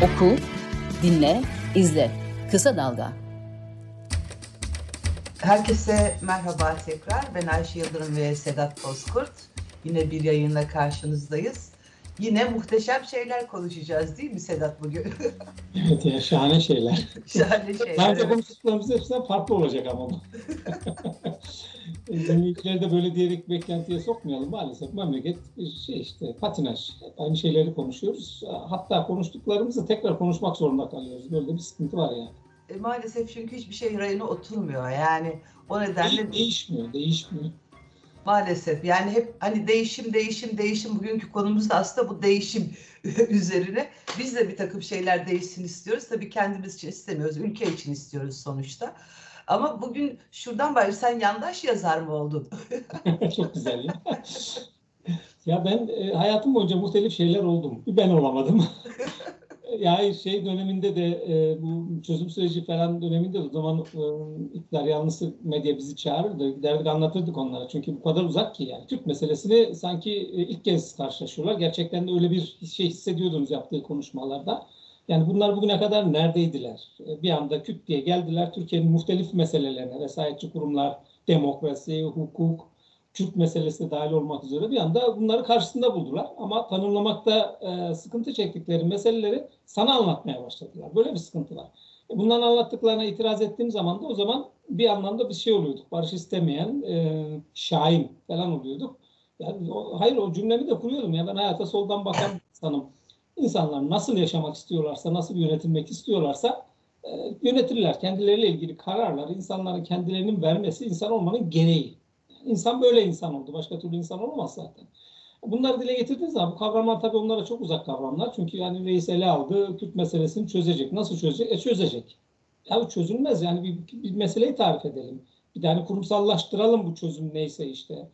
Oku, dinle, izle. Kısa Dalga. Herkese merhaba tekrar. Ben Ayşe Yıldırım ve Sedat Bozkurt. Yine bir yayınla karşınızdayız. Yine muhteşem şeyler konuşacağız değil mi Sedat bugün? Evet ya şahane şeyler. şahane şeyler. Bence evet. konuştuklarımız hepsinden farklı olacak ama. Dinleyicileri de böyle diyerek beklentiye sokmayalım maalesef. Memleket şey işte patinaj. Aynı şeyleri konuşuyoruz. Hatta konuştuklarımızı tekrar konuşmak zorunda kalıyoruz. Böyle bir sıkıntı var yani. E, maalesef çünkü hiçbir şey rayına oturmuyor. Yani o nedenle De- değişmiyor, değişmiyor. Maalesef yani hep hani değişim değişim değişim bugünkü konumuz da aslında bu değişim üzerine. Biz de bir takım şeyler değişsin istiyoruz. Tabii kendimiz için istemiyoruz. Ülke için istiyoruz sonuçta. Ama bugün şuradan bari sen yandaş yazar mı oldun? Çok güzel ya. ya ben e, hayatım boyunca muhtelif şeyler oldum. Ben olamadım. Ya şey döneminde de e, bu çözüm süreci falan döneminde de o zaman e, iktidar yanlısı medya bizi çağırırdı. Giderdik anlatırdık onlara. Çünkü bu kadar uzak ki yani. Türk meselesini sanki e, ilk kez karşılaşıyorlar. Gerçekten de öyle bir şey hissediyordunuz yaptığı konuşmalarda. Yani bunlar bugüne kadar neredeydiler? E, Bir anda küt diye geldiler Türkiye'nin muhtelif meselelerine, vesayetçi kurumlar, demokrasi, hukuk, Kürt meselesi dahil olmak üzere bir anda bunları karşısında buldular. Ama tanımlamakta e, sıkıntı çektikleri meseleleri sana anlatmaya başladılar. Böyle bir sıkıntı var. E, Bunların anlattıklarına itiraz ettiğim zaman da o zaman bir anlamda bir şey oluyorduk. Barış istemeyen, e, şahin falan oluyorduk. Yani o, hayır o cümlemi de kuruyordum. Ya ben hayata soldan bakan insanım. İnsanlar nasıl yaşamak istiyorlarsa, nasıl yönetilmek istiyorlarsa e, yönetirler. Kendileriyle ilgili kararlar, insanların kendilerinin vermesi insan olmanın gereği. İnsan böyle insan oldu. Başka türlü insan olamaz zaten. Bunları dile getirdiğiniz zaman bu kavramlar tabii onlara çok uzak kavramlar. Çünkü yani reis ele aldı, Kürt meselesini çözecek. Nasıl çözecek? E çözecek. Ya bu çözülmez yani bir, bir meseleyi tarif edelim. Bir tane kurumsallaştıralım bu çözüm neyse işte.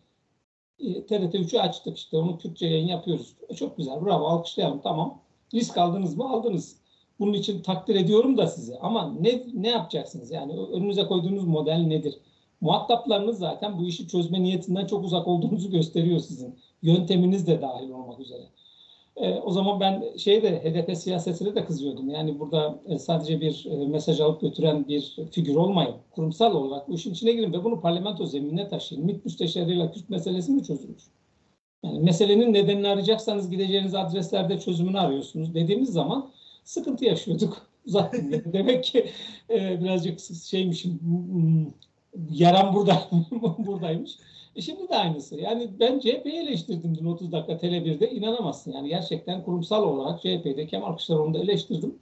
E, TRT 3'ü açtık işte onu Türkçe yayın yapıyoruz. E, çok güzel bravo alkışlayalım tamam. Risk aldınız mı? Aldınız. Bunun için takdir ediyorum da sizi. Ama ne ne yapacaksınız? Yani önünüze koyduğunuz model nedir? Muhataplarınız zaten bu işi çözme niyetinden çok uzak olduğunuzu gösteriyor sizin. Yönteminiz de dahil olmak üzere. E, o zaman ben şeyde HDP siyasetine de kızıyordum. Yani burada e, sadece bir e, mesaj alıp götüren bir figür olmayın. Kurumsal olarak bu işin içine girin ve bunu parlamento zeminine taşıyın. MİT müsteşarıyla Kürt meselesi mi çözülür? Yani meselenin nedenini arayacaksanız gideceğiniz adreslerde çözümünü arıyorsunuz dediğimiz zaman sıkıntı yaşıyorduk. Zaten demek ki e, birazcık şeymişim hmm, yaram burada buradaymış. E şimdi de aynısı. Yani ben CHP'yi eleştirdim dün 30 dakika Tele1'de. inanamazsın. Yani gerçekten kurumsal olarak CHP'de Kemal Kılıçdaroğlu'nu eleştirdim.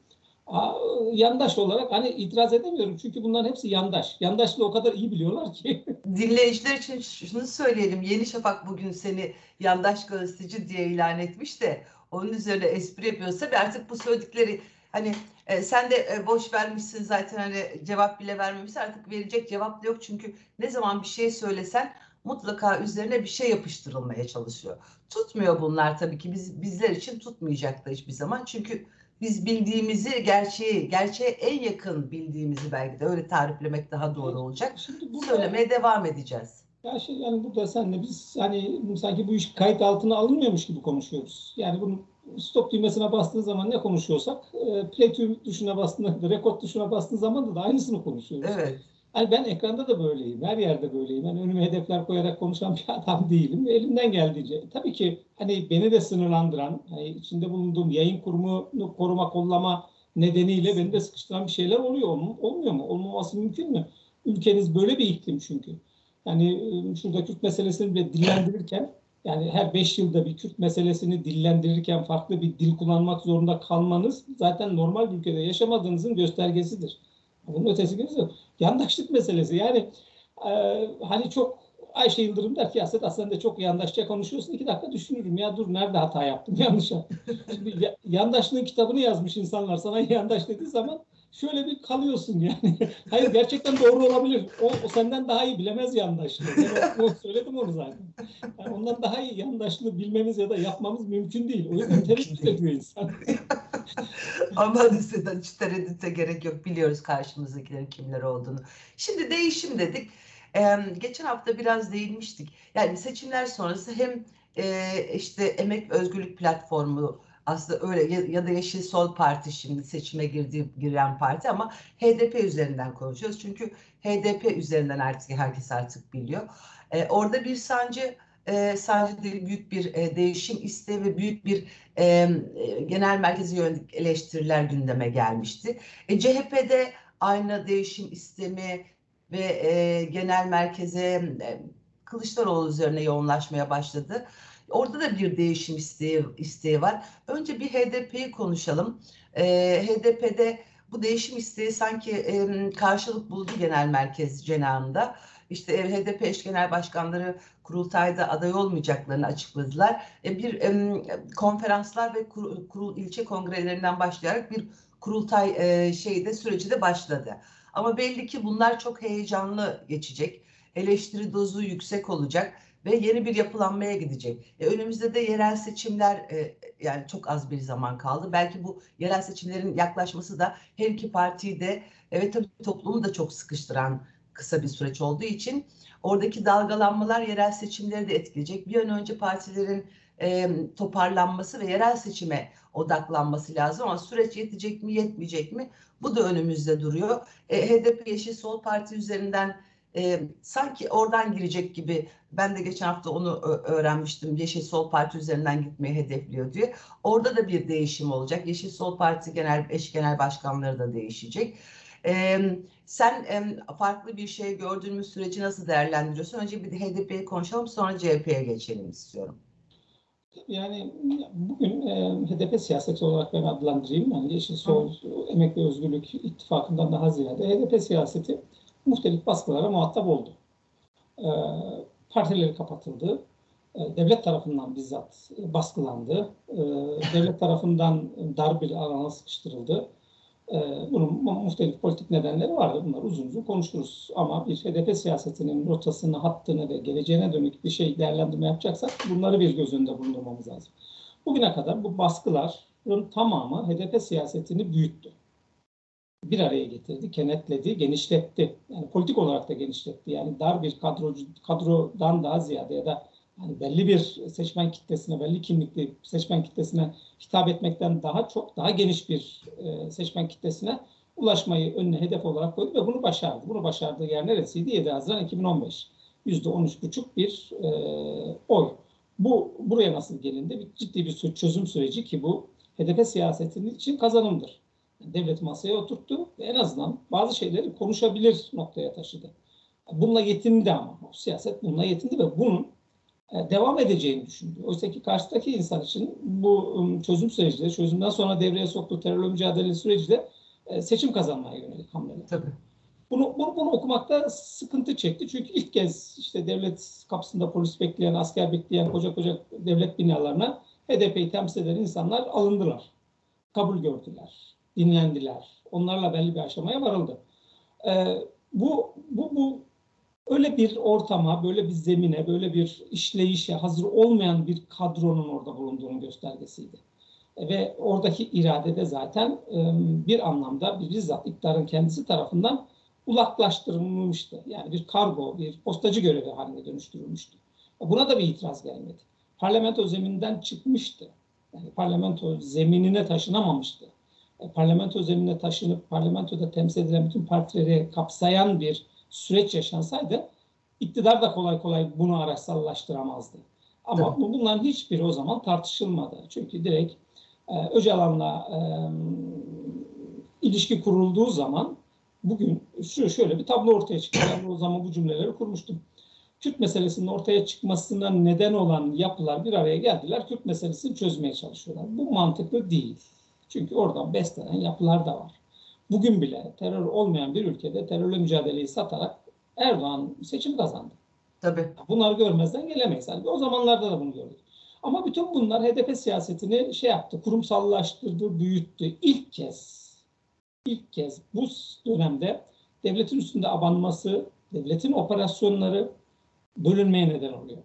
Aa, yandaş olarak hani itiraz edemiyorum. Çünkü bunların hepsi yandaş. Yandaşlığı o kadar iyi biliyorlar ki. Dinleyiciler için şunu söyleyelim. Yeni Şafak bugün seni yandaş gazeteci diye ilan etmiş de onun üzerine espri yapıyorsa ve artık bu söyledikleri hani e, sen de e, boş vermişsin zaten hani cevap bile vermemişsin artık verecek cevap da yok çünkü ne zaman bir şey söylesen mutlaka üzerine bir şey yapıştırılmaya çalışıyor. Tutmuyor bunlar tabii ki biz bizler için tutmayacak da hiçbir zaman çünkü biz bildiğimizi gerçeği gerçeğe en yakın bildiğimizi belki de öyle tariflemek daha doğru olacak. Şimdi burada, Söylemeye devam edeceğiz. Ya şey yani burada senle biz hani sanki bu iş kayıt altına alınmıyormuş gibi konuşuyoruz. Yani bunun stop düğmesine bastığın zaman ne konuşuyorsak e, play tuşuna bastığında, rekord tuşuna bastığın zaman da, da aynısını konuşuyoruz. Evet. Hani ben ekranda da böyleyim, her yerde böyleyim. Ben önüme hedefler koyarak konuşan bir adam değilim. Elimden geldiğince. Tabii ki hani beni de sınırlandıran, hani içinde bulunduğum yayın kurumunu koruma, kollama nedeniyle beni de sıkıştıran bir şeyler oluyor. Olmuyor mu? Olmaması mümkün mü? Ülkeniz böyle bir iklim çünkü. Yani şurada Kürt meselesini bile dillendirirken yani her beş yılda bir Kürt meselesini dillendirirken farklı bir dil kullanmak zorunda kalmanız zaten normal bir ülkede yaşamadığınızın göstergesidir. Bunun ötesi yok. Yandaşlık meselesi yani e, hani çok Ayşe Yıldırım der ki ya Sedat çok yandaşça konuşuyorsun. İki dakika düşünürüm ya dur nerede hata yaptım yanlış yaptım. Şimdi ya, yandaşlığın kitabını yazmış insanlar sana yandaş dediği zaman şöyle bir kalıyorsun yani. Hayır gerçekten doğru olabilir. O, o senden daha iyi bilemez yandaşlığı. Ben o, söyledim onu zaten. Yani ondan daha iyi yandaşlığı bilmemiz ya da yapmamız mümkün değil. O yüzden tereddüt ediyor insan. Aman Sedat hiç tereddüte gerek yok. Biliyoruz karşımızdakilerin kimler olduğunu. Şimdi değişim dedik. Ee, geçen hafta biraz değinmiştik. Yani seçimler sonrası hem e, işte Emek Özgürlük Platformu aslında öyle ya, ya da Yeşil Sol Parti şimdi seçime girdiği giren parti ama HDP üzerinden konuşuyoruz. Çünkü HDP üzerinden artık herkes artık biliyor. E, orada bir sancı e, değil, büyük bir e, değişim isteği ve büyük bir e, e, genel merkezi yönelik eleştiriler gündeme gelmişti. E, CHP'de aynı değişim istemi ve e, genel merkeze e, Kılıçdaroğlu üzerine yoğunlaşmaya başladı. Orada da bir değişim isteği, isteği var. Önce bir HDP'yi konuşalım. E, HDP'de bu değişim isteği sanki e, karşılık buldu genel merkez cenahında. İşte HDP eş genel başkanları kurultayda aday olmayacaklarını açıkladılar. E, bir e, konferanslar ve kur, kurul ilçe kongrelerinden başlayarak bir kurultay e, şeyde süreci de başladı. Ama belli ki bunlar çok heyecanlı geçecek. Eleştiri dozu yüksek olacak ve yeni bir yapılanmaya gidecek. E, önümüzde de yerel seçimler e, yani çok az bir zaman kaldı. Belki bu yerel seçimlerin yaklaşması da her iki partiyi de evet tabii toplumu da çok sıkıştıran kısa bir süreç olduğu için oradaki dalgalanmalar yerel seçimleri de etkileyecek. Bir an önce partilerin e, toparlanması ve yerel seçime odaklanması lazım ama süreç yetecek mi yetmeyecek mi bu da önümüzde duruyor. E, HDP Yeşil Sol Parti üzerinden e, sanki oradan girecek gibi ben de geçen hafta onu öğrenmiştim. Yeşil Sol Parti üzerinden gitmeyi hedefliyor diye. Orada da bir değişim olacak. Yeşil Sol Parti genel eş genel başkanları da değişecek. E, sen e, farklı bir şey gördüğümüz süreci nasıl değerlendiriyorsun? Önce bir de HDP'yi konuşalım sonra CHP'ye geçelim istiyorum. Yani bugün e, HDP siyaseti olarak ben adlandırayım. Yani Yeşil Sol, Hı. Emek ve Özgürlük ittifakından daha ziyade HDP siyaseti muhtelif baskılara muhatap oldu. E, partileri kapatıldı. E, devlet tarafından bizzat baskılandı. E, devlet tarafından dar bir alana sıkıştırıldı. E, bunun muhtelif politik nedenleri vardı. Bunlar uzun uzun konuşuruz. Ama bir HDP siyasetinin rotasını, hattını ve geleceğine dönük bir şey değerlendirme yapacaksak bunları bir göz önünde bulundurmamız lazım. Bugüne kadar bu baskıların tamamı HDP siyasetini büyüttü. Bir araya getirdi, kenetledi, genişletti. Yani politik olarak da genişletti. Yani dar bir kadro, kadrodan daha ziyade ya da yani belli bir seçmen kitlesine, belli kimlikli seçmen kitlesine hitap etmekten daha çok, daha geniş bir e, seçmen kitlesine ulaşmayı önüne hedef olarak koydu ve bunu başardı. Bunu başardığı yer neresiydi? 7 Haziran 2015. %13,5 bir e, oy. Bu buraya nasıl gelindi? Bir, ciddi bir çözüm süreci ki bu HDP siyasetinin için kazanımdır. Devlet masaya oturttu ve en azından bazı şeyleri konuşabilir noktaya taşıdı. Bununla yetindi ama. Siyaset bununla yetindi ve bunun e, devam edeceğini düşündü. Oysa ki karşıdaki insan için bu çözüm süreci de, çözümden sonra devreye soktuğu terörle mücadele süreci de e, seçim kazanmaya yönelik hamleler. Tabii. Bunu, bunu, bunu okumakta sıkıntı çekti. Çünkü ilk kez işte devlet kapısında polis bekleyen, asker bekleyen koca koca devlet binalarına HDP'yi temsil eden insanlar alındılar. Kabul gördüler, dinlendiler. Onlarla belli bir aşamaya varıldı. Ee, bu, bu, bu öyle bir ortama, böyle bir zemine, böyle bir işleyişe hazır olmayan bir kadronun orada bulunduğunun göstergesiydi. Ve oradaki irade de zaten bir anlamda bir bizzat iktidarın kendisi tarafından ulaklaştırılmıştı. Yani bir kargo, bir postacı görevi haline dönüştürülmüştü. Buna da bir itiraz gelmedi. Parlamento zemininden çıkmıştı. Yani parlamento zeminine taşınamamıştı. Parlamento zeminine taşınıp parlamentoda temsil edilen bütün partileri kapsayan bir süreç yaşansaydı iktidar da kolay kolay bunu araçsallaştıramazdı. Ama Tabii. bunların hiçbiri o zaman tartışılmadı. Çünkü direkt e, Öcalan'la e, ilişki kurulduğu zaman bugün şu şöyle bir tablo ortaya çıktı. Ben o zaman bu cümleleri kurmuştum. Kürt meselesinin ortaya çıkmasına neden olan yapılar bir araya geldiler. Kürt meselesini çözmeye çalışıyorlar. Bu mantıklı değil. Çünkü oradan beslenen yapılar da var. Bugün bile terör olmayan bir ülkede terörle mücadeleyi satarak Erdoğan seçim kazandı. Tabii. Bunları görmezden gelemeyiz. Yani o zamanlarda da bunu gördük. Ama bütün bunlar HDP siyasetini şey yaptı, kurumsallaştırdı, büyüttü. İlk kez, ilk kez bu dönemde devletin üstünde abanması, devletin operasyonları bölünmeye neden oluyor.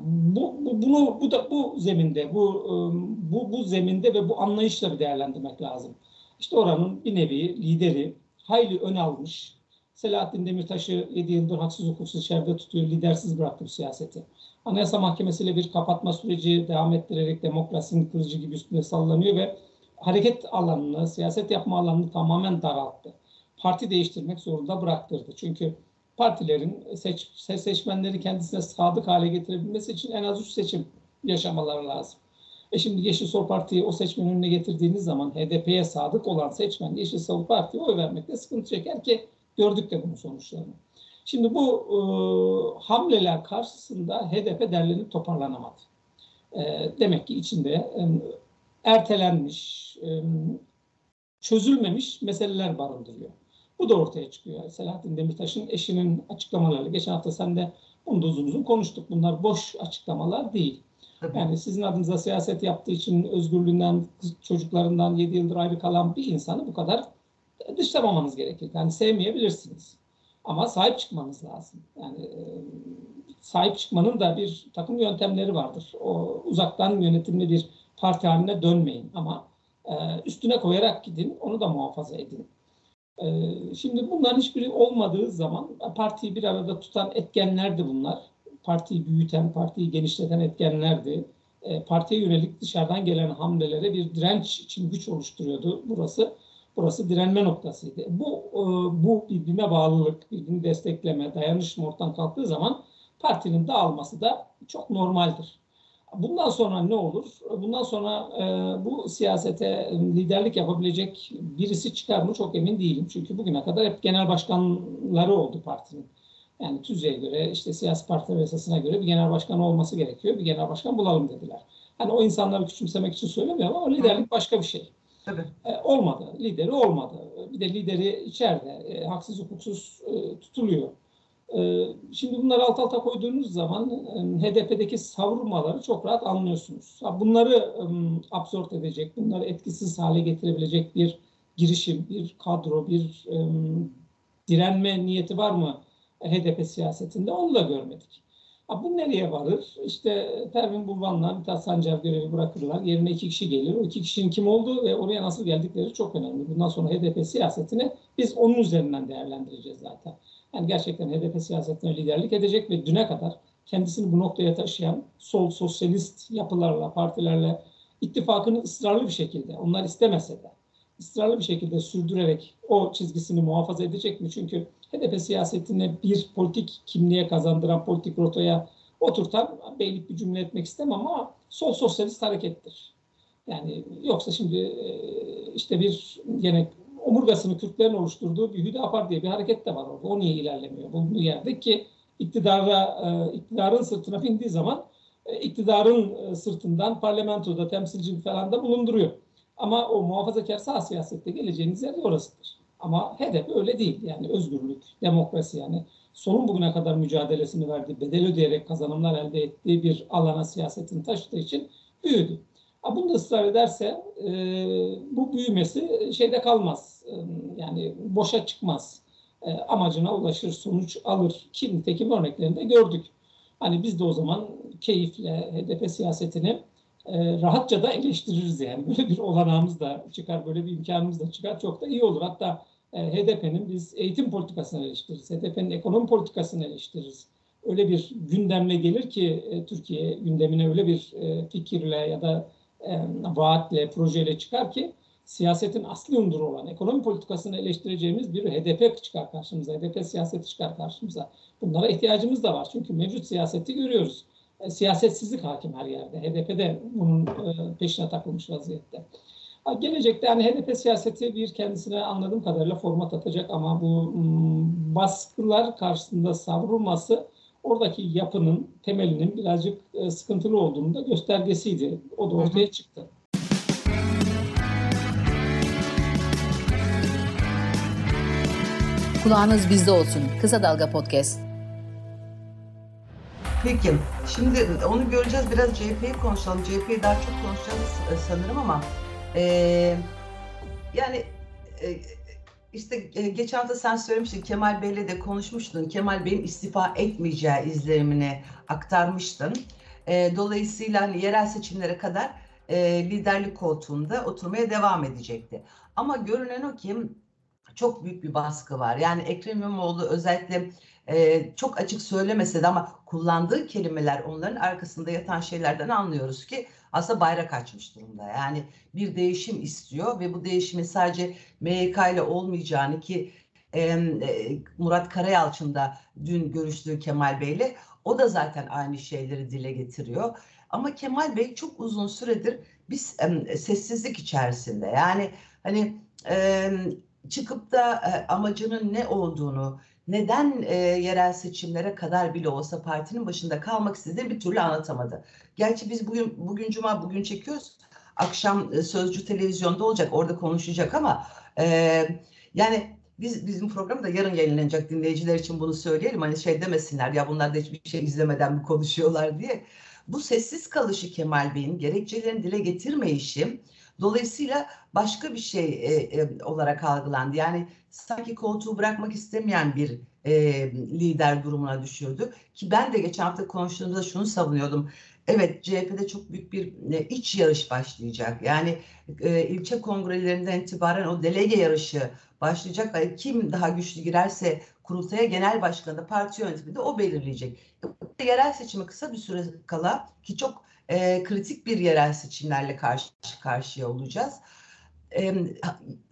Bu, bu bunu bu da bu zeminde bu ıı, bu bu zeminde ve bu anlayışla bir değerlendirmek lazım. İşte oranın bir nevi lideri hayli ön almış. Selahattin Demirtaş'ı 7 yıldır haksız hukuksuz içeride tutuyor, lidersiz bıraktı bu siyaseti. Anayasa Mahkemesi ile bir kapatma süreci devam ettirerek demokrasinin kılıcı gibi üstüne sallanıyor ve hareket alanını, siyaset yapma alanını tamamen daralttı. Parti değiştirmek zorunda bıraktırdı. Çünkü partilerin seç, seçmenleri kendisine sadık hale getirebilmesi için en az üç seçim yaşamaları lazım. E şimdi Yeşil Sol Parti'yi o seçmenin önüne getirdiğiniz zaman HDP'ye sadık olan seçmen Yeşil Sol Parti'ye oy vermekte sıkıntı çeker ki gördük de bunun sonuçlarını. Şimdi bu e, hamleler karşısında HDP derlenip toparlanamadı. E, demek ki içinde e, ertelenmiş, e, çözülmemiş meseleler barındırıyor. Bu da ortaya çıkıyor. Selahattin Demirtaş'ın eşinin açıklamaları. Geçen hafta sen de bunu da uzun uzun konuştuk. Bunlar boş açıklamalar değil. Yani sizin adınıza siyaset yaptığı için özgürlüğünden, çocuklarından 7 yıldır ayrı kalan bir insanı bu kadar dışlamamanız gerekir. Yani sevmeyebilirsiniz. Ama sahip çıkmanız lazım. Yani e, sahip çıkmanın da bir takım yöntemleri vardır. O uzaktan yönetimli bir parti haline dönmeyin ama e, üstüne koyarak gidin, onu da muhafaza edin. E, şimdi bunların hiçbiri olmadığı zaman partiyi bir arada tutan etkenler de bunlar. Partiyi büyüten, partiyi genişleten etkenlerdi. Partiye yönelik dışarıdan gelen hamlelere bir direnç için güç oluşturuyordu burası. Burası direnme noktasıydı. Bu e, bu birbirine bağlılık, birbirini destekleme, dayanışma ortadan kalktığı zaman partinin dağılması da çok normaldir. Bundan sonra ne olur? Bundan sonra e, bu siyasete liderlik yapabilecek birisi çıkar mı çok emin değilim. Çünkü bugüne kadar hep genel başkanları oldu partinin. Yani TÜZE'ye göre, işte siyasi partiler yasasına göre bir genel başkan olması gerekiyor. Bir genel başkan bulalım dediler. Hani o insanları küçümsemek için söylemiyorum ama liderlik başka bir şey. Tabii. E, olmadı. Lideri olmadı. Bir de lideri içeride e, haksız hukuksuz e, tutuluyor. E, şimdi bunları alt alta koyduğunuz zaman HDP'deki savrulmaları çok rahat anlıyorsunuz. Bunları e, absorb edecek, bunları etkisiz hale getirebilecek bir girişim, bir kadro, bir direnme niyeti var mı HDP siyasetinde? Onu da görmedik. Ha, bu nereye varır? İşte Pervin Bulvan'la Mithat Sancar görevi bırakırlar. Yerine iki kişi gelir. O iki kişinin kim olduğu ve oraya nasıl geldikleri çok önemli. Bundan sonra HDP siyasetini biz onun üzerinden değerlendireceğiz zaten. Yani gerçekten HDP siyasetine liderlik edecek ve düne kadar kendisini bu noktaya taşıyan sol sosyalist yapılarla, partilerle ittifakını ısrarlı bir şekilde, onlar istemese de ısrarlı bir şekilde sürdürerek o çizgisini muhafaza edecek mi? Çünkü HDP siyasetine bir politik kimliğe kazandıran, politik rotaya oturtan, beylik bir cümle etmek istemem ama sol sosyalist harekettir. Yani yoksa şimdi e, işte bir gene omurgasını Kürtlerin oluşturduğu bir Hüdapar diye bir hareket de var orada. O niye ilerlemiyor bulunduğu yerde ki iktidara, e, iktidarın sırtına bindiği zaman e, iktidarın sırtından parlamentoda temsilci falan da bulunduruyor. Ama o muhafazakar sağ siyasette geleceğiniz yer orasıdır. Ama hedef öyle değil. Yani özgürlük, demokrasi yani solun bugüne kadar mücadelesini verdiği, bedel ödeyerek kazanımlar elde ettiği bir alana siyasetin taşıdığı için büyüdü. Ha, bunu da ısrar ederse e, bu büyümesi şeyde kalmaz. E, yani boşa çıkmaz. E, amacına ulaşır, sonuç alır. Kim tekim örneklerinde gördük. Hani biz de o zaman keyifle HDP siyasetini e, rahatça da eleştiririz yani. Böyle bir olanağımız da çıkar, böyle bir imkanımız da çıkar. Çok da iyi olur. Hatta e, HDP'nin biz eğitim politikasını eleştiririz. HDP'nin ekonomi politikasını eleştiririz. Öyle bir gündemle gelir ki e, Türkiye gündemine öyle bir e, fikirle ya da e, vaatle, projeyle çıkar ki siyasetin asli unsuru olan ekonomi politikasını eleştireceğimiz bir HDP çıkar karşımıza, HDP siyaseti çıkar karşımıza. Bunlara ihtiyacımız da var. Çünkü mevcut siyaseti görüyoruz. E, siyasetsizlik hakim her yerde. HDP de bunun e, peşine takılmış vaziyette. Gelecekte yani HDP siyaseti bir kendisine anladığım kadarıyla format atacak ama bu baskılar karşısında savrulması oradaki yapının temelinin birazcık e, sıkıntılı olduğunu da göstergesiydi. O da ortaya çıktı. Kulağınız bizde olsun. Kısa Dalga Podcast. Peki. Şimdi onu göreceğiz. Biraz CHP'yi konuşalım. CHP'yi daha çok konuşacağız e, sanırım ama e, yani e, işte e, geçen hafta sen söylemiştin Kemal Bey'le de konuşmuştun. Kemal Bey'in istifa etmeyeceği izlenimini aktarmıştın. E, dolayısıyla hani yerel seçimlere kadar e, liderlik koltuğunda oturmaya devam edecekti. Ama görünen o ki çok büyük bir baskı var. Yani Ekrem İmamoğlu özellikle e, çok açık söylemese de ama kullandığı kelimeler onların arkasında yatan şeylerden anlıyoruz ki aslında bayrak açmış durumda. Yani bir değişim istiyor ve bu değişimin sadece MYK ile olmayacağını ki e, Murat Karayalçın da dün görüştüğü Kemal Bey'le o da zaten aynı şeyleri dile getiriyor. Ama Kemal Bey çok uzun süredir biz e, sessizlik içerisinde. Yani hani e, çıkıp da e, amacının ne olduğunu, neden e, yerel seçimlere kadar bile olsa partinin başında kalmak istediğini bir türlü anlatamadı. Gerçi biz bugün bugün cuma bugün çekiyoruz. Akşam e, Sözcü televizyonda olacak, orada konuşacak ama e, yani biz bizim program da yarın yayınlanacak dinleyiciler için bunu söyleyelim. Hani şey demesinler ya bunlar da hiçbir şey izlemeden mi konuşuyorlar diye. Bu sessiz kalışı Kemal Bey'in gerekçelerini dile getirmeyişi dolayısıyla başka bir şey e, e, olarak algılandı. Yani sanki koltuğu bırakmak istemeyen bir e, lider durumuna düşüyordu. Ki ben de geçen hafta konuştuğumuzda şunu savunuyordum. Evet CHP'de çok büyük bir e, iç yarış başlayacak. Yani e, ilçe kongrelerinden itibaren o delege yarışı başlayacak. Kim daha güçlü girerse kurultaya genel başkanı parti yönetiminde o belirleyecek. Yerel seçimi kısa bir süre kala ki çok e, kritik bir yerel seçimlerle karşı karşıya olacağız. E,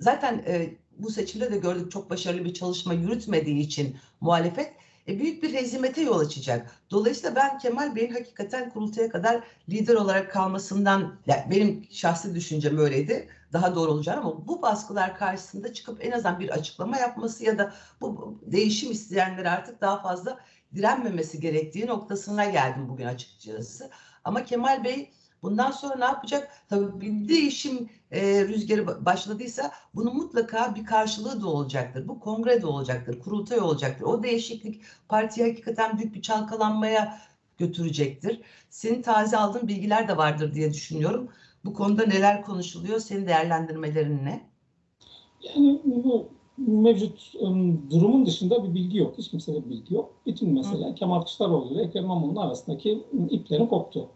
zaten e, bu seçimde de gördük çok başarılı bir çalışma yürütmediği için muhalefet e, büyük bir hezimete yol açacak. Dolayısıyla ben Kemal Bey'in hakikaten kurultaya kadar lider olarak kalmasından, yani benim şahsi düşüncem öyleydi, daha doğru olacak ama bu baskılar karşısında çıkıp en azından bir açıklama yapması ya da bu değişim isteyenlere artık daha fazla direnmemesi gerektiği noktasına geldim bugün açıkçası. Ama Kemal Bey bundan sonra ne yapacak? Tabii bir değişim e, rüzgarı başladıysa bunun mutlaka bir karşılığı da olacaktır. Bu kongre de olacaktır, kurultay olacaktır. O değişiklik partiyi hakikaten büyük bir çalkalanmaya götürecektir. Senin taze aldığın bilgiler de vardır diye düşünüyorum. Bu konuda neler konuşuluyor? Senin değerlendirmelerin ne? Yani bu mevcut um, durumun dışında bir bilgi yok. Hiç kimsede bilgi yok. Bütün mesela Hı. Kemal Kılıçdaroğlu ile Ekrem İmamoğlu'nun arasındaki iplerin koptu.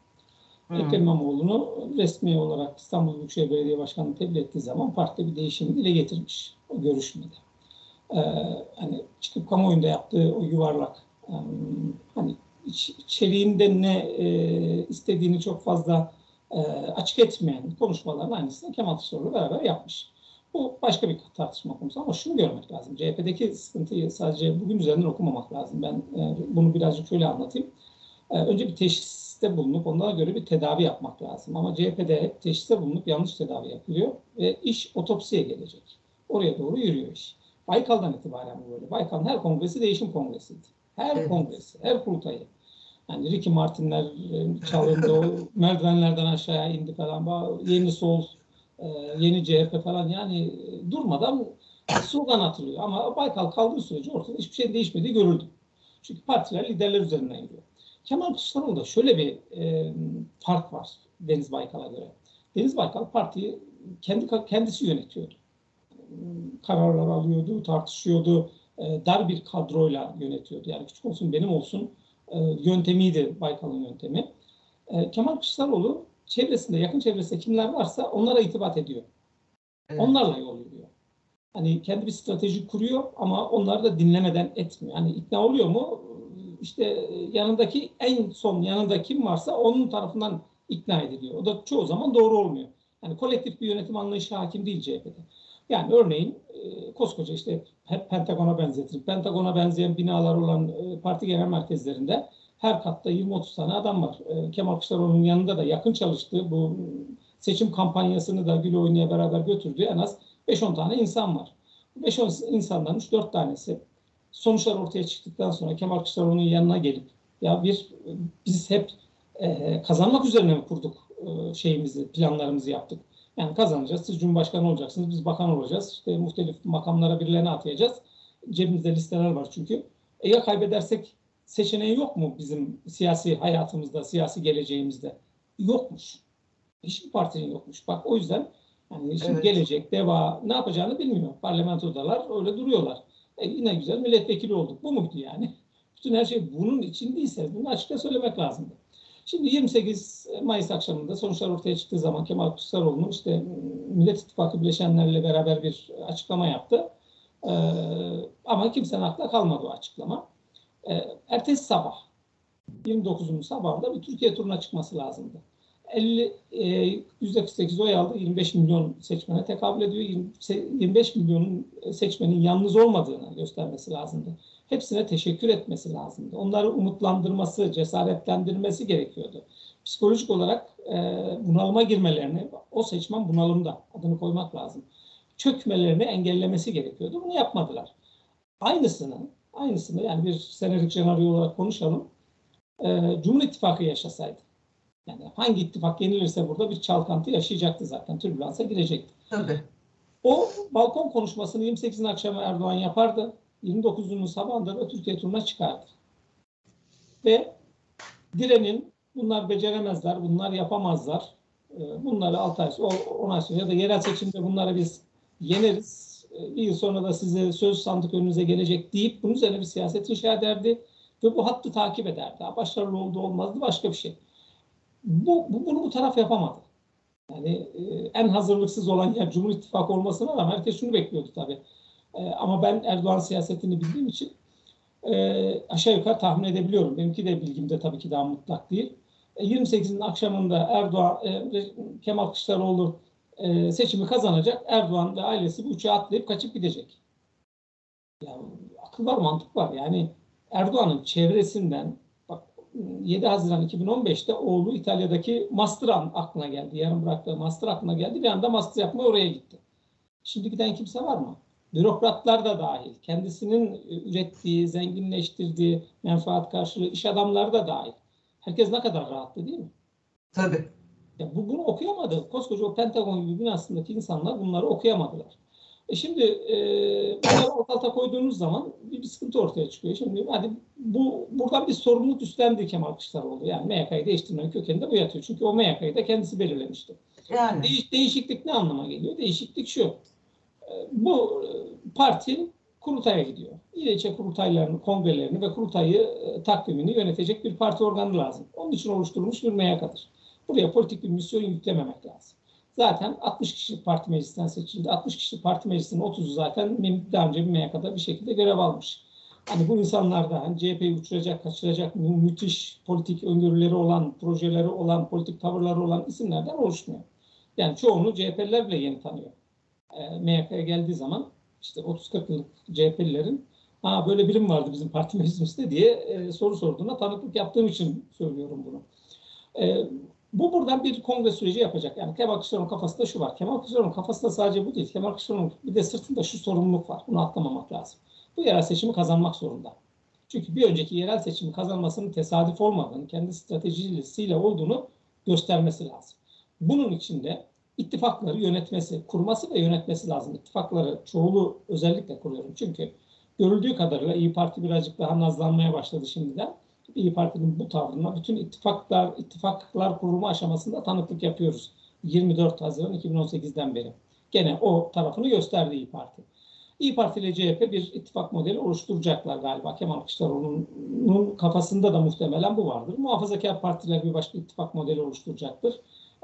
Hı. Ekrem İmamoğlu'nu resmi olarak İstanbul Büyükşehir Belediye Başkanı'nı tebliğ ettiği zaman partide bir değişim dile getirmiş o görüşmede. Ee, hani çıkıp kamuoyunda yaptığı o yuvarlak um, hani iç, içeriğinde ne e, istediğini çok fazla e, açık etmeyen konuşmaların aynısını Kemal Kılıçdaroğlu beraber yapmış. Bu başka bir tartışma konusu ama şunu görmek lazım. CHP'deki sıkıntıyı sadece bugün üzerinden okumamak lazım. Ben e, bunu birazcık şöyle anlatayım. E, önce bir teşhiste bulunup onlara göre bir tedavi yapmak lazım. Ama CHP'de hep teşhiste bulunup yanlış tedavi yapılıyor ve iş otopsiye gelecek. Oraya doğru yürüyor iş. Baykal'dan itibaren böyle. Baykal'ın her kongresi değişim kongresiydi. Her evet. kongresi, her kurultayı. Yani Ricky Martin'ler e, çalındı, merdivenlerden aşağıya indi falan. Yeni sol, e, yeni CHP falan yani e, durmadan slogan atılıyor. Ama Baykal kaldığı sürece ortada hiçbir şey değişmediği görüldü. Çünkü partiler liderler üzerinden gidiyor. Kemal Kılıçdaroğlu'da şöyle bir e, fark var Deniz Baykal'a göre. Deniz Baykal partiyi kendi kendisi yönetiyordu. Kararlar alıyordu, tartışıyordu. E, dar bir kadroyla yönetiyordu. Yani küçük olsun benim olsun e, yöntemiydi Baykal'ın yöntemi. E, Kemal Kılıçdaroğlu çevresinde, yakın çevresinde kimler varsa onlara itibat ediyor. Evet. Onlarla yol yürüyor. Hani kendi bir strateji kuruyor ama onları da dinlemeden etmiyor. Hani ikna oluyor mu? İşte yanındaki en son yanında kim varsa onun tarafından ikna ediliyor. O da çoğu zaman doğru olmuyor. Yani kolektif bir yönetim anlayışı hakim değil CHP'de. Yani örneğin e, koskoca işte Pentagon'a benzetir. Pentagon'a benzeyen binalar olan e, parti genel merkezlerinde her katta 20-30 tane adam var. E, Kemal Kılıçdaroğlu'nun yanında da yakın çalıştığı bu seçim kampanyasını da Gül Oynu'ya beraber götürdüğü en az 5-10 tane insan var. 5-10 insandan 3-4 tanesi sonuçlar ortaya çıktıktan sonra Kemal Kılıçdaroğlu'nun yanına gelip ya bir biz hep e, kazanmak üzerine mi kurduk e, şeyimizi, planlarımızı yaptık. Yani kazanacağız. Siz Cumhurbaşkanı olacaksınız. Biz bakan olacağız. İşte muhtelif makamlara birilerini atayacağız. Cebimizde listeler var çünkü. E ya kaybedersek seçeneği yok mu bizim siyasi hayatımızda, siyasi geleceğimizde? Yokmuş. Hiçbir partinin yokmuş. Bak o yüzden yani şimdi evet. gelecek, deva ne yapacağını bilmiyor. Parlamentodalar öyle duruyorlar. E yine güzel milletvekili olduk. Bu muydu yani? Bütün her şey bunun için değilse bunu açıkça söylemek lazımdı. Şimdi 28 Mayıs akşamında sonuçlar ortaya çıktığı zaman Kemal Kılıçdaroğlu'nun işte Millet İttifakı bileşenlerle beraber bir açıklama yaptı. Ee, ama kimsenin aklına kalmadı o açıklama. E, ertesi sabah 29'unun sabahında bir Türkiye turuna çıkması lazımdı. 50 e, %48 oy aldı. 25 milyon seçmene tekabül ediyor. 25 milyonun seçmenin yalnız olmadığını göstermesi lazımdı. Hepsine teşekkür etmesi lazımdı. Onları umutlandırması, cesaretlendirmesi gerekiyordu. Psikolojik olarak e, bunalıma girmelerini, o seçmen bunalımda adını koymak lazım. Çökmelerini engellemesi gerekiyordu. Bunu yapmadılar. Aynısını, aynısını yani bir senelik senaryo olarak konuşalım. E, Cumhur İttifakı yaşasaydı yani hangi ittifak yenilirse burada bir çalkantı yaşayacaktı zaten. Türbülansa girecekti. Tabii. O balkon konuşmasını 28'in akşamı Erdoğan yapardı. 29'unun sabahında da Türkiye turuna çıkardı. Ve direnin bunlar beceremezler, bunlar yapamazlar. Ee, bunları 6 ay, 10 ay sonra ya da yerel seçimde bunları biz yeneriz. Ee, bir yıl sonra da size söz sandık önünüze gelecek deyip bunun üzerine bir siyaset inşa ederdi. Ve bu hattı takip ederdi. Başarılı oldu olmazdı başka bir şey. Bu, bu bunu bu taraf yapamadı. Yani e, en hazırlıksız olan yer Cumhur İttifakı olmasına rağmen herkes şunu bekliyordu tabii. E, ama ben Erdoğan siyasetini bildiğim için e, aşağı yukarı tahmin edebiliyorum. Benimki de bilgimde tabii ki daha mutlak değil. E, 28'in akşamında Erdoğan, e, Kemal Kılıçdaroğlu e, seçimi kazanacak. Erdoğan ve ailesi bu uçağa atlayıp kaçıp gidecek. Ya, akıl var, mantık var. Yani Erdoğan'ın çevresinden 7 Haziran 2015'te oğlu İtalya'daki master aklına geldi. Yarın bıraktığı master aklına geldi. Bir anda master yapmaya oraya gitti. Şimdi giden kimse var mı? Bürokratlar da dahil. Kendisinin e, ürettiği, zenginleştirdiği menfaat karşılığı iş adamları da dahil. Herkes ne kadar rahattı değil mi? Tabii. Ya bu, bunu okuyamadı. Koskoca o Pentagon gibi binasındaki insanlar bunları okuyamadılar. E şimdi e, bunları alt alta koyduğunuz zaman bir, bir sıkıntı ortaya çıkıyor. Şimdi hadi bu buradan bir sorumluluk üstlendi Kemal Kılıçdaroğlu. Yani MYK'yı değiştirmenin kökeninde bu yatıyor. Çünkü o MYK'yı da kendisi belirlemişti. Yani. Değiş, değişiklik ne anlama geliyor? Değişiklik şu. E, bu e, parti kurultaya gidiyor. İlçe kurultaylarını, kongrelerini ve kurultayı e, takvimini yönetecek bir parti organı lazım. Onun için oluşturulmuş bir MYK'dır. Buraya politik bir misyon yüklememek lazım. Zaten 60 kişilik parti meclisinden seçildi. 60 kişilik parti meclisinin 30'u zaten daha önce bir MYK'da bir şekilde görev almış. Hani bu insanlar da hani CHP'yi uçuracak, kaçıracak mü, müthiş politik öngörüleri olan, projeleri olan, politik tavırları olan isimlerden oluşmuyor. Yani çoğunu CHP'liler bile yeni tanıyor. E, MYK'ya geldiği zaman işte 30-40 yıllık CHP'lilerin ha böyle birim vardı bizim parti meclisimizde diye e, soru sorduğuna tanıklık yaptığım için söylüyorum bunu. E, bu buradan bir kongre süreci yapacak. Yani Kemal Kılıçdaroğlu'nun kafasında şu var. Kemal Kılıçdaroğlu'nun kafasında sadece bu değil. Kemal Kılıçdaroğlu'nun bir de sırtında şu sorumluluk var. Bunu atlamamak lazım. Bu yerel seçimi kazanmak zorunda. Çünkü bir önceki yerel seçimi kazanmasının tesadüf olmadığını, kendi stratejisiyle olduğunu göstermesi lazım. Bunun için de ittifakları yönetmesi, kurması ve yönetmesi lazım. İttifakları çoğulu özellikle kuruyorum. Çünkü görüldüğü kadarıyla İyi Parti birazcık daha nazlanmaya başladı şimdiden. İyi Parti'nin bu tavrına bütün ittifaklar, ittifaklar kurumu aşamasında tanıklık yapıyoruz. 24 Haziran 2018'den beri. Gene o tarafını gösterdi İyi Parti. İyi Parti ile CHP bir ittifak modeli oluşturacaklar galiba. Kemal Kılıçdaroğlu'nun kafasında da muhtemelen bu vardır. Muhafazakar partiler bir başka ittifak modeli oluşturacaktır.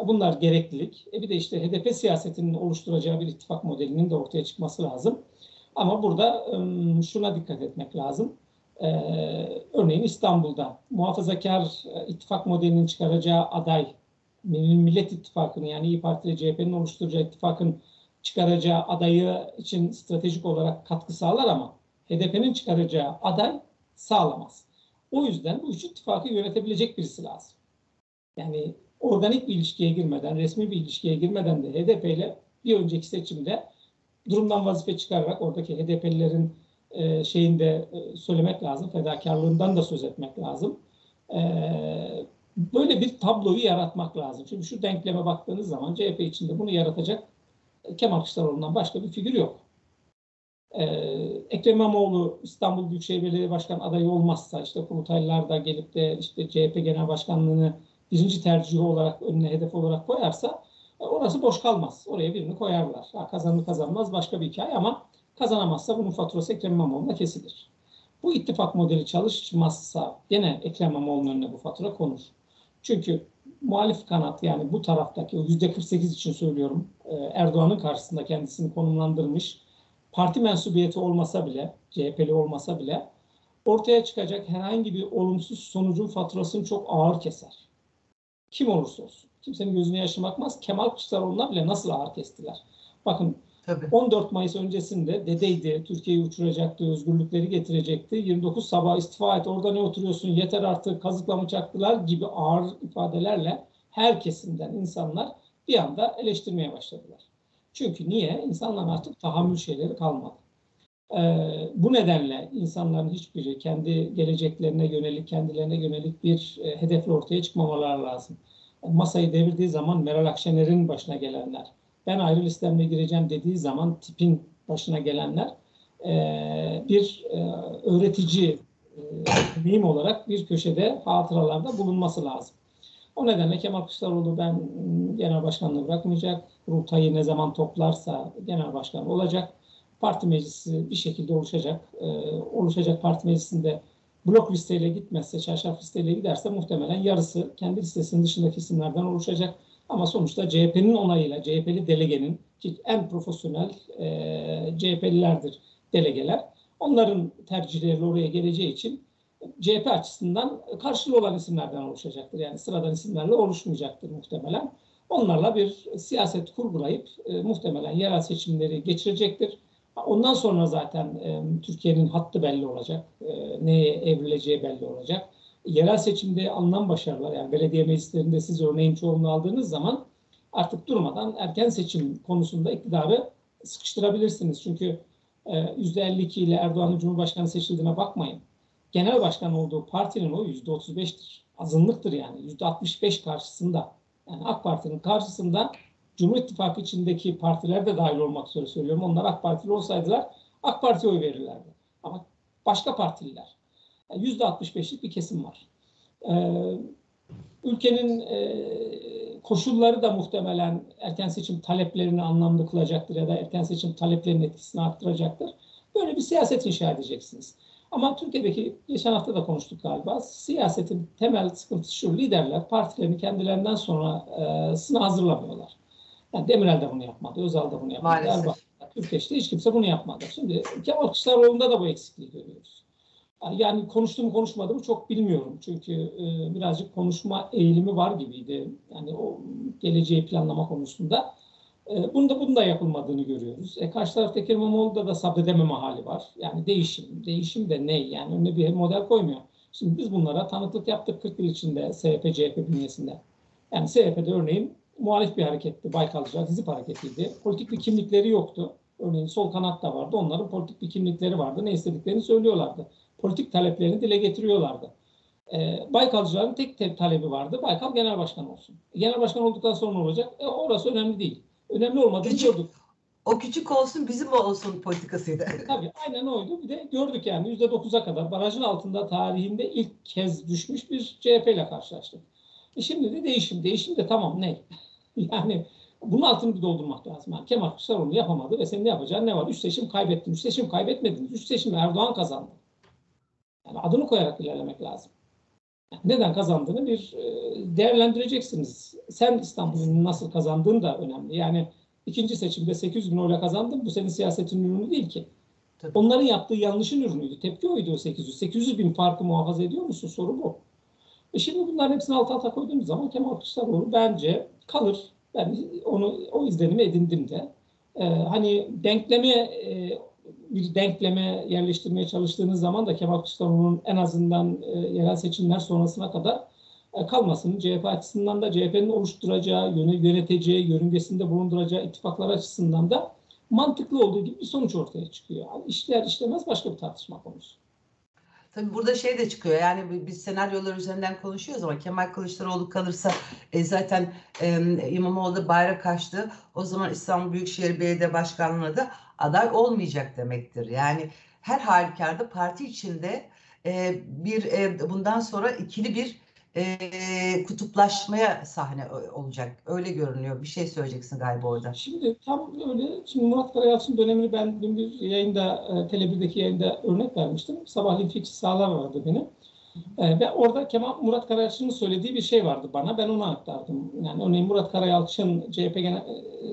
Bunlar gereklilik. E bir de işte HDP siyasetinin oluşturacağı bir ittifak modelinin de ortaya çıkması lazım. Ama burada şuna dikkat etmek lazım. Ee, örneğin İstanbul'da muhafazakar e, ittifak modelinin çıkaracağı aday Millet İttifakı'nın yani İyi Parti ile CHP'nin oluşturacağı ittifakın çıkaracağı adayı için stratejik olarak katkı sağlar ama HDP'nin çıkaracağı aday sağlamaz. O yüzden bu üç ittifakı yönetebilecek birisi lazım. Yani organik bir ilişkiye girmeden, resmi bir ilişkiye girmeden de HDP ile bir önceki seçimde durumdan vazife çıkararak oradaki HDP'lilerin e, şeyinde e, söylemek lazım, fedakarlığından da söz etmek lazım. E, böyle bir tabloyu yaratmak lazım. Şimdi şu denkleme baktığınız zaman CHP içinde bunu yaratacak Kemal Kılıçdaroğlu'ndan başka bir figür yok. Ee, Ekrem İmamoğlu İstanbul Büyükşehir Belediye Başkanı adayı olmazsa işte kurultaylılar da gelip de işte CHP Genel Başkanlığı'nı birinci tercihi olarak önüne hedef olarak koyarsa e, orası boş kalmaz. Oraya birini koyarlar. Ha, kazanır kazanmaz başka bir hikaye ama kazanamazsa bunun faturası Ekrem İmamoğlu'na kesilir. Bu ittifak modeli çalışmazsa gene Ekrem İmamoğlu'nun önüne bu fatura konur. Çünkü muhalif kanat yani bu taraftaki o yüzde 48 için söylüyorum e, Erdoğan'ın karşısında kendisini konumlandırmış parti mensubiyeti olmasa bile CHP'li olmasa bile ortaya çıkacak herhangi bir olumsuz sonucun faturasını çok ağır keser. Kim olursa olsun. Kimsenin gözüne yaşım bakmaz. Kemal Kılıçdaroğlu'na bile nasıl ağır kestiler. Bakın Tabii. 14 Mayıs öncesinde dedeydi, Türkiye'yi uçuracaktı, özgürlükleri getirecekti. 29 sabah istifa et, orada ne oturuyorsun, yeter artık, kazıklamı çaktılar gibi ağır ifadelerle her kesimden insanlar bir anda eleştirmeye başladılar. Çünkü niye? İnsanların artık tahammül şeyleri kalmadı. Ee, bu nedenle insanların hiçbiri kendi geleceklerine yönelik, kendilerine yönelik bir e, hedefle ortaya çıkmamaları lazım. Masayı devirdiği zaman Meral Akşener'in başına gelenler, ben ayrı listemle gireceğim dediği zaman tipin başına gelenler e, bir e, öğretici e, olarak bir köşede hatıralarda bulunması lazım. O nedenle Kemal Kılıçdaroğlu ben genel başkanlığı bırakmayacak. Kurultayı ne zaman toplarsa genel başkan olacak. Parti meclisi bir şekilde oluşacak. E, oluşacak parti meclisinde blok listeyle gitmezse, çarşaf listeyle giderse muhtemelen yarısı kendi listesinin dışındaki isimlerden oluşacak. Ama sonuçta CHP'nin onayıyla, CHP'li delegenin ki en profesyonel e, CHP'lilerdir delegeler. Onların tercihleri oraya geleceği için CHP açısından karşılığı olan isimlerden oluşacaktır. Yani sıradan isimlerle oluşmayacaktır muhtemelen. Onlarla bir siyaset kurgulayıp e, muhtemelen yerel seçimleri geçirecektir. Ondan sonra zaten e, Türkiye'nin hattı belli olacak. E, neye evrileceği belli olacak yerel seçimde alınan başarılar yani belediye meclislerinde siz örneğin çoğunluğu aldığınız zaman artık durmadan erken seçim konusunda iktidarı sıkıştırabilirsiniz. Çünkü %52 e, ile Erdoğan'ın Cumhurbaşkanı seçildiğine bakmayın. Genel başkan olduğu partinin o %35'tir. Azınlıktır yani. %65 karşısında. Yani AK Parti'nin karşısında Cumhur İttifakı içindeki partiler de dahil olmak üzere söylüyorum. Onlar AK Partili olsaydılar AK Parti'ye oy verirlerdi. Ama başka partililer. %65'lik bir kesim var. Ee, ülkenin e, koşulları da muhtemelen erken seçim taleplerini anlamlı kılacaktır ya da erken seçim taleplerinin etkisini arttıracaktır. Böyle bir siyaset inşa edeceksiniz. Ama Türkiye'deki geçen hafta da konuştuk galiba. Siyasetin temel sıkıntısı şu. Liderler partilerini kendilerinden sonra e, sına hazırlamıyorlar. Yani Demirel de bunu yapmadı. Özal da bunu yapmadı. Maalesef. Türkiye'de hiç kimse bunu yapmadı. Şimdi Kemal Kılıçdaroğlu'nda da bu eksikliği görüyoruz. Yani konuştum konuşmadım çok bilmiyorum. Çünkü e, birazcık konuşma eğilimi var gibiydi. Yani o geleceği planlama konusunda. E, bunda bunda yapılmadığını görüyoruz. E, karşı taraftaki İmamoğlu'da da sabredememe hali var. Yani değişim. Değişim de ne? Yani önüne bir model koymuyor. Şimdi biz bunlara tanıklık yaptık 40 yıl içinde SHP, CHP bünyesinde. Yani SHP'de örneğin muhalif bir hareketti. Baykalcılar dizip hareketiydi. Politik bir kimlikleri yoktu. Örneğin sol kanat da vardı. Onların politik bir kimlikleri vardı. Ne istediklerini söylüyorlardı politik taleplerini dile getiriyorlardı. E, Baykalcıların tek te talebi vardı. Baykal genel başkan olsun. Genel başkan olduktan sonra ne olacak? E, orası önemli değil. Önemli olmadığını küçük, gördük. O küçük olsun bizim olsun politikasıydı. E, tabii aynen oydu. Bir de gördük yani yüzde dokuza kadar barajın altında tarihinde ilk kez düşmüş bir CHP ile karşılaştık. E şimdi de değişim. Değişim de tamam ne? yani bunun altını bir doldurmak lazım. Yani Kemal Kılıçdaroğlu yapamadı ve senin ne yapacağın ne var? Üç seçim kaybettin. Üç seçim kaybetmediniz. Üç seçim Erdoğan kazandı. Yani adını koyarak ilerlemek lazım. neden kazandığını bir e, değerlendireceksiniz. Sen İstanbul'un nasıl kazandığın da önemli. Yani ikinci seçimde 800 bin oyla kazandın. Bu senin siyasetin ürünü değil ki. Tabii. Onların yaptığı yanlışın ürünüydü. Tepki oydu o 800. 800 bin farkı muhafaza ediyor musun? Soru bu. E şimdi bunların hepsini alt alta koyduğumuz zaman Kemal Kılıçdaroğlu bence kalır. Ben onu o izlenimi edindim de. Ee, hani denkleme e, bir denkleme yerleştirmeye çalıştığınız zaman da Kemal Kılıçdaroğlu'nun en azından e, yerel seçimler sonrasına kadar e, kalmasının CHP açısından da CHP'nin oluşturacağı, yöneteceği, yörüngesinde bulunduracağı ittifaklar açısından da mantıklı olduğu gibi bir sonuç ortaya çıkıyor. Yani işler işlemez başka bir tartışma konusu. Tabii burada şey de çıkıyor yani biz senaryolar üzerinden konuşuyoruz ama Kemal Kılıçdaroğlu kalırsa e, zaten e, İmamoğlu bayrak açtı. O zaman İstanbul Büyükşehir Belediye Başkanlığı'na da aday olmayacak demektir. Yani her halükarda parti içinde e, bir e, bundan sonra ikili bir e, kutuplaşmaya sahne olacak. Öyle görünüyor. Bir şey söyleyeceksin galiba orada. Şimdi tam öyle. Şimdi Murat Karayalçın dönemini ben dün bir yayında, e, Tele1'deki yayında örnek vermiştim. Sabahleyin fikri sağlar vardı benim. E, ve orada Kemal Murat Karayalçın'ın söylediği bir şey vardı bana. Ben onu aktardım. Yani örneğin Murat Karayalçın CHP Genel,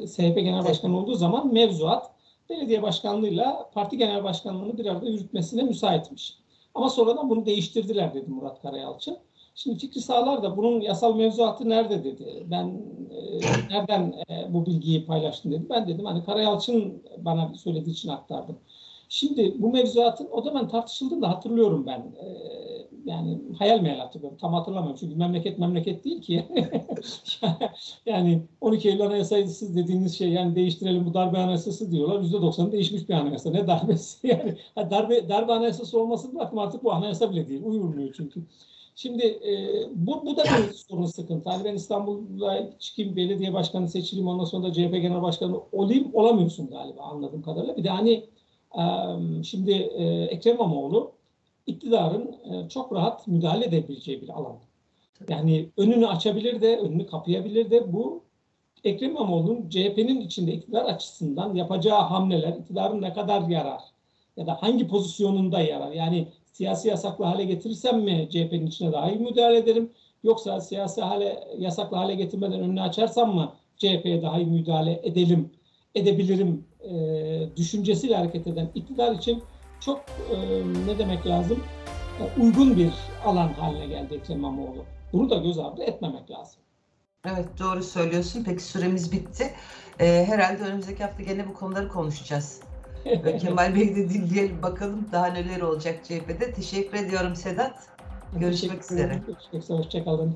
e, SHP Genel Başkanı olduğu zaman mevzuat belediye başkanlığıyla parti genel başkanlığını bir arada yürütmesine müsaitmiş. Ama sonradan bunu değiştirdiler dedi Murat Karayalçın. Şimdi Fikri Sağlar da bunun yasal mevzuatı nerede dedi. Ben e, nereden e, bu bilgiyi paylaştım dedi. Ben dedim hani Karayalçın bana söylediği için aktardım. Şimdi bu mevzuatın o zaman tartışıldığında hatırlıyorum ben. E, yani hayal meyal hatırlıyorum. Tam hatırlamıyorum. Çünkü memleket memleket değil ki. yani 12 Eylül Anayasası dediğiniz şey yani değiştirelim bu darbe anayasası diyorlar. %90 değişmiş bir anayasa. Ne darbesi? Yani darbe, darbe anayasası olması bırakın artık bu anayasa bile değil. Uyurmuyor çünkü. Şimdi e, bu, bu da bir sorun sıkıntı. Hani ben İstanbul'da çıkayım belediye başkanı seçileyim ondan sonra da CHP genel başkanı olayım olamıyorsun galiba anladığım kadarıyla. Bir de hani şimdi Ekrem İmamoğlu iktidarın çok rahat müdahale edebileceği bir alan. Yani önünü açabilir de, önünü kapayabilir de bu Ekrem İmamoğlu'nun CHP'nin içinde iktidar açısından yapacağı hamleler iktidarın ne kadar yarar ya da hangi pozisyonunda yarar? Yani siyasi yasaklı hale getirirsem mi CHP'nin içine daha iyi müdahale ederim? Yoksa siyasi hale yasaklı hale getirmeden önünü açarsam mı CHP'ye daha iyi müdahale edelim, edebilirim e, düşüncesiyle hareket eden iktidar için çok e, ne demek lazım? E, uygun bir alan haline geldi Ekrem İmamoğlu. Bunu da göz ardı etmemek lazım. Evet doğru söylüyorsun. Peki süremiz bitti. Ee, herhalde önümüzdeki hafta gene bu konuları konuşacağız. Kemal Bey'i de dinleyelim bakalım daha neler olacak CHP'de. Teşekkür ediyorum Sedat. Görüşmek üzere. Görüşmek üzere. Hoşçakalın.